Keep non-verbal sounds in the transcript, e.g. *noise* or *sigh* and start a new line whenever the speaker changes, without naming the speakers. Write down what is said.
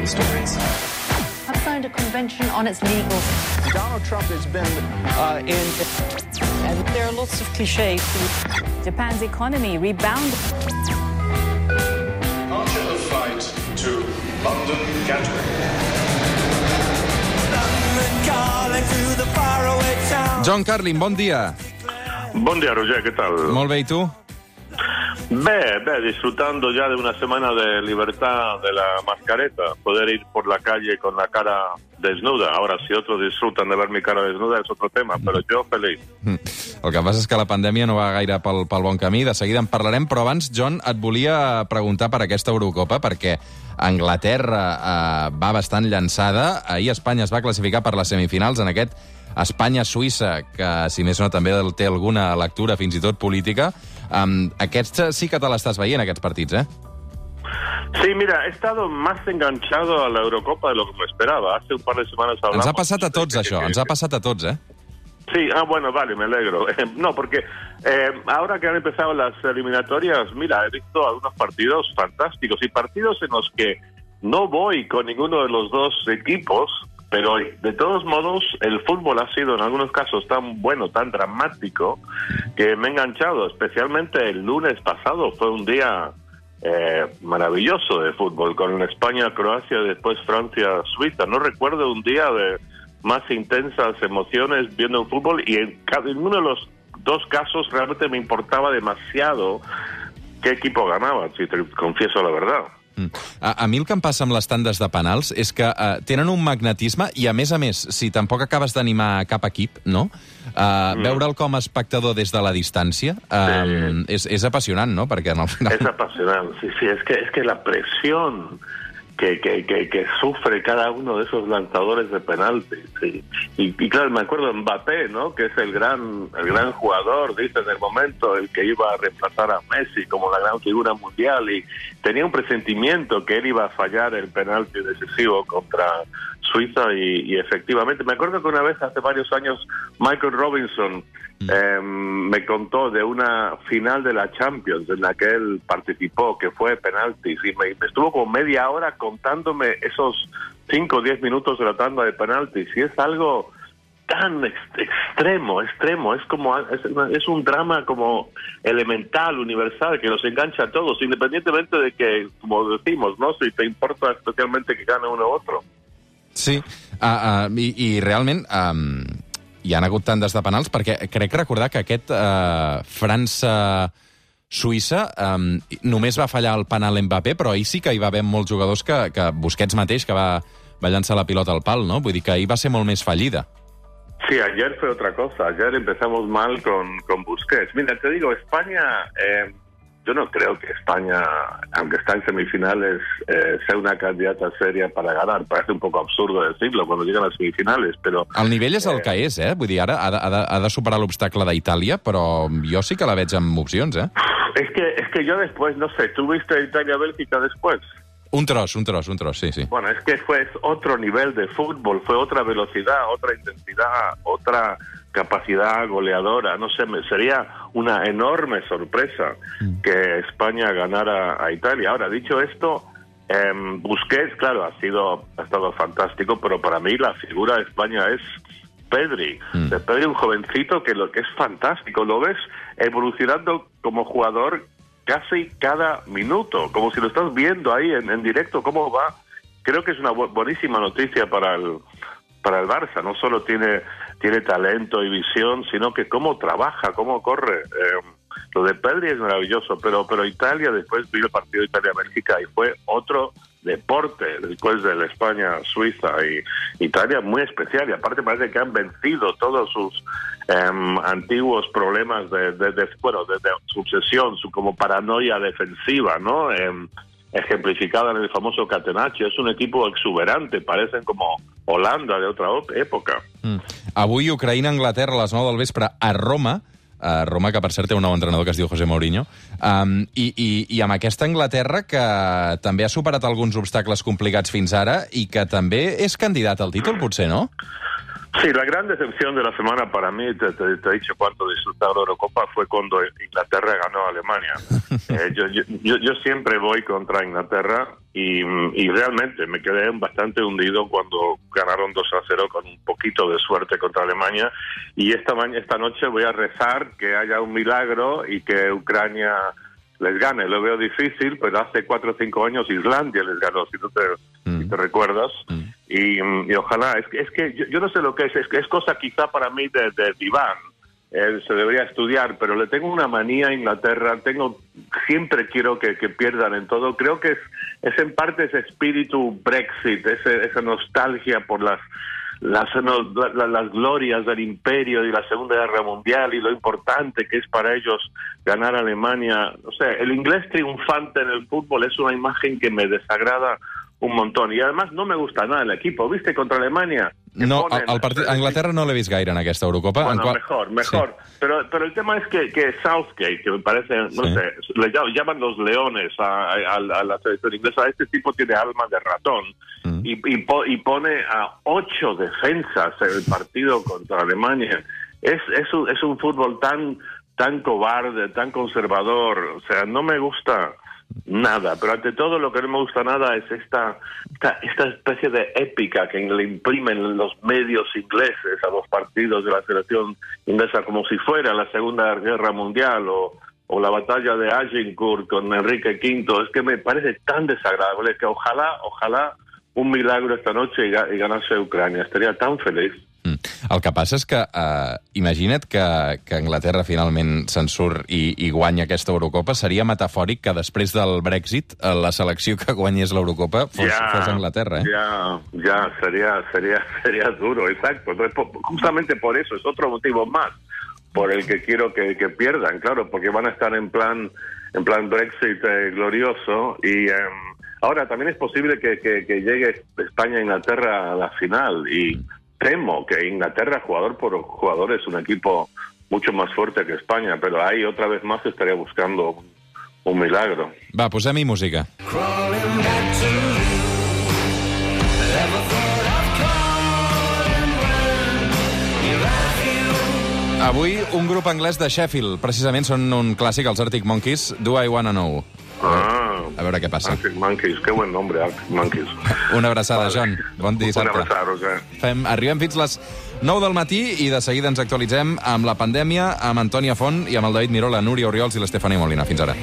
local stories.
have signed a convention on its legals.
Donald Trump has been uh, in.
And there are lots of cliches. Japan's economy rebounded.
Departure of flight to London Gatwick.
John Carlin, bon dia.
Bon dia, Roger, ¿qué tal?
Molt bé, i tu?
Ve, ve, disfrutando ya de una semana de libertad de la mascareta, poder ir por la calle con la cara desnuda. Ahora, si otros disfrutan de ver mi cara desnuda es otro tema, pero yo feliz.
Mm. El que passa és que la pandèmia no va gaire pel, pel bon camí, de seguida en parlarem, però abans, John, et volia preguntar per aquesta Eurocopa, perquè Anglaterra eh, va bastant llançada, ahir Espanya es va classificar per les semifinals en aquest Espanya-Suïssa, que, si més no, també té alguna lectura, fins i tot política. Um, aquests sí que te l'estàs veient, aquests partits, eh?
Sí, mira, he estado más enganchado a la Eurocopa de lo que me esperaba. Hace un par de semanas hablamos...
Ens ha passat a tots, això, ens ha passat a tots, eh?
Sí, ah, bueno, vale, me alegro. *laughs* No, porque eh, ahora que han empezado las eliminatorias, mira, he visto algunos partidos fantásticos y partidos en los que no voy con ninguno de los dos equipos, pero de todos modos el fútbol ha sido en algunos casos tan bueno, tan dramático, que me he enganchado, especialmente el lunes pasado, fue un día eh, maravilloso de fútbol, con España, Croacia, después Francia, Suiza. No recuerdo un día de más intensas emociones viendo el fútbol y en cada en uno de los dos casos realmente me importaba demasiado qué equipo ganaba, si te confieso la verdad.
Mm. A, a mi el que em passa amb les tandes de penals és que uh, tenen un magnetisme i, a més a més, si tampoc acabes d'animar cap equip, no? Uh, mm. Veure'l com a espectador des de la distància um, és, és apassionant, no? Perquè en el final...
Es apasionante, sí, sí, es que, es que la presión que, que, que, que sufre cada uno de esos lanzadores de penalti. sí. Y, y claro, me acuerdo de Mbappé, ¿no? Que es el gran, el gran jugador, dice en el momento, el que iba a reemplazar a Messi como la gran figura mundial y tenía un presentimiento que él iba a fallar el penalti decisivo contra Suiza y, y efectivamente, me acuerdo que una vez hace varios años Michael Robinson eh, me contó de una final de la Champions en la que él participó, que fue penaltis, y me, me estuvo como media hora contándome esos 5 o 10 minutos de la tanda de penaltis, y es algo tan ex- extremo, extremo, es como es un drama como elemental, universal, que nos engancha a todos, independientemente de que, como decimos, ¿no? Si te importa especialmente que gane uno u otro.
Sí, uh, uh, i, i realment um, hi han hagut tantes de penals, perquè crec recordar que aquest uh, França-Suïssa um, només va fallar el penal Mbappé, però ahir sí que hi va haver molts jugadors que, que Busquets mateix, que va, va llançar la pilota al pal, no? Vull dir que ahir va ser molt més fallida.
Sí, ayer fue otra cosa. Ayer empezamos mal con, con Busquets. Mira, te digo, España, eh, yo no creo que España, aunque está en semifinales, eh, sea una candidata seria para ganar. Parece un poco absurdo decirlo cuando llegan a semifinales, pero
El nivell és el que és, eh? Vull dir, ara ha de, ha de, ha de superar l'obstacle d'Itàlia, però jo sí que la veig amb opcions, eh?
es que, es que yo después, no sé, ¿tú viste Italia-Bélgica después?
Un tros, un tros, un tros, sí, sí.
Bueno, es que fue otro nivel de fútbol, fue otra velocidad, otra intensidad, otra capacidad goleadora. No sé, me- sería una enorme sorpresa que España ganara a Italia. Ahora, dicho esto, em, Busquets, claro, ha sido ha estado fantástico, pero para mí la figura de España es Pedri. De Pedri, un jovencito que lo que es fantástico, lo ves evolucionando como jugador casi cada minuto, como si lo estás viendo ahí en, en directo cómo va. Creo que es una bu- buenísima noticia para el para el Barça. No solo tiene tiene talento y visión, sino que cómo trabaja, cómo corre. Eh, lo de Pedri es maravilloso, pero pero Italia después vi el partido Italia-Bélgica y fue otro deporte después del España-Suiza y Italia muy especial y aparte parece que han vencido todos sus em, antiguos problemas de, de- de- bueno de, de su obsesión, su como paranoia defensiva, ¿no? Em, ejemplificada en el famoso Catenaccio. Es un equipo exuberante, parecen como Holanda de otra época.
Mm. Avui Ucraïna-Anglaterra a les 9 del vespre a Roma, a Roma, que per cert té un nou entrenador que es diu José Mourinho, um, i, i, i amb aquesta Anglaterra que també ha superat alguns obstacles complicats fins ara i que també és candidat al títol, potser, no?
Sí, la gran decepción de la semana para mí, te, te- te he dicho cuánto disfrutar la Eurocopa, fue cuando Inglaterra ganó a Alemania. *laughs* Eh, yo, yo, yo- yo siempre voy contra Inglaterra y, y realmente me quedé bastante hundido cuando ganaron 2 a 0 con un poquito de suerte contra Alemania. Y esta, esta noche voy a rezar que haya un milagro y que Ucrania les gane. Lo veo difícil, pero hace cuatro o cinco años Islandia les ganó, si tú te, si te recuerdas. Mm, y ojalá, es es que yo, no sé lo que es, es, cosa quizá para mí de, de diván. Eh, se debería estudiar, pero le tengo una manía a Inglaterra, tengo siempre quiero que, que pierdan en todo. Creo que es, es en parte ese espíritu Brexit, ese, esa nostalgia por las las, glorias del imperio y la Segunda Guerra Mundial y lo importante que es para ellos ganar Alemania. O sea, el inglés triunfante en el fútbol es una imagen que me desagrada un montón. Y además no me gusta nada el equipo. ¿Viste? Contra Alemania.
No,
ponen-
partit, a Anglaterra no l'he vist gaire en aquesta Eurocopa.
bueno,
en qual-
mejor, mejor. Pero, pero el tema es que, que Southgate, que me parece, no
Sí.
sé, le llaman, llaman los leones a, a- a la selección inglesa. Este tipo tiene alma de ratón
Mm.
y, y, po- y pone a ocho defensas en el partido *laughs* contra Alemania. Es, es, un, es un fútbol tan, tan cobarde, tan conservador. O sea, no me gusta nada, pero ante todo lo que no me gusta nada es esta, esta, esta especie de épica que le imprimen los medios ingleses a los partidos de la selección inglesa como si fuera la Segunda Guerra Mundial o, o la batalla de Agincourt con Enrique V. Es que me parece tan desagradable que ojalá, ojalá un milagro esta noche y, ga- y ganase Ucrania. Estaría tan feliz.
Mm. El que passa és que, uh, imagina't que, que Anglaterra finalment se'n surt i, i guanya aquesta Eurocopa, seria metafòric que després del Brexit eh, la selecció que guanyés l'Eurocopa fos, fos Anglaterra, eh?
Ya, ya, sería, sería, sería duro, exacto. Entonces, justamente por eso, es otro motivo más por el que quiero que, que pierdan, claro, porque van a estar en plan, en plan Brexit eh, glorioso y em, ahora también es posible que, que- que llegue España e Inglaterra a la final y temo que Inglaterra, jugador por jugador, es un equipo mucho más fuerte que España, pero ahí otra vez más estaría buscando un, un milagro.
Va, posem-hi música. Avui, un grup anglès de Sheffield. Precisament són un clàssic, els Arctic Monkeys, Do I Wanna Know.
Ah,
A veure què passa.
Arctic Monkeys, qué buen nombre, Arctic Monkeys. *laughs*
Una abraçada,
Vale.
John. Bon
Una
dissabte.
abraçada, Roger.
Fem, arribem fins les 9 del matí i de seguida ens actualitzem amb la pandèmia, amb Antònia Font i amb el David Miró, la Núria Oriols i l'Estefania Molina. Fins ara.